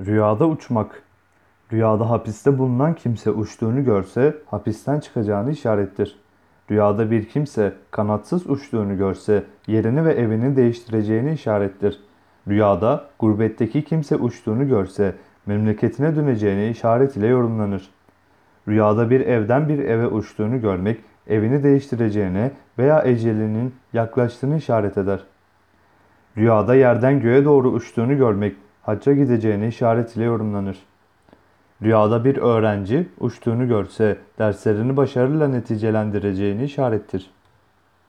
Rüyada uçmak. Rüyada hapiste bulunan kimse uçtuğunu görse hapisten çıkacağını işarettir. Rüyada bir kimse kanatsız uçtuğunu görse yerini ve evini değiştireceğini işarettir. Rüyada gurbetteki kimse uçtuğunu görse memleketine döneceğini işaret ile yorumlanır. Rüyada bir evden bir eve uçtuğunu görmek evini değiştireceğine veya ecelinin yaklaştığını işaret eder. Rüyada yerden göğe doğru uçtuğunu görmek hacca gideceğini işaret ile yorumlanır. Rüyada bir öğrenci uçtuğunu görse derslerini başarıyla neticelendireceğini işarettir.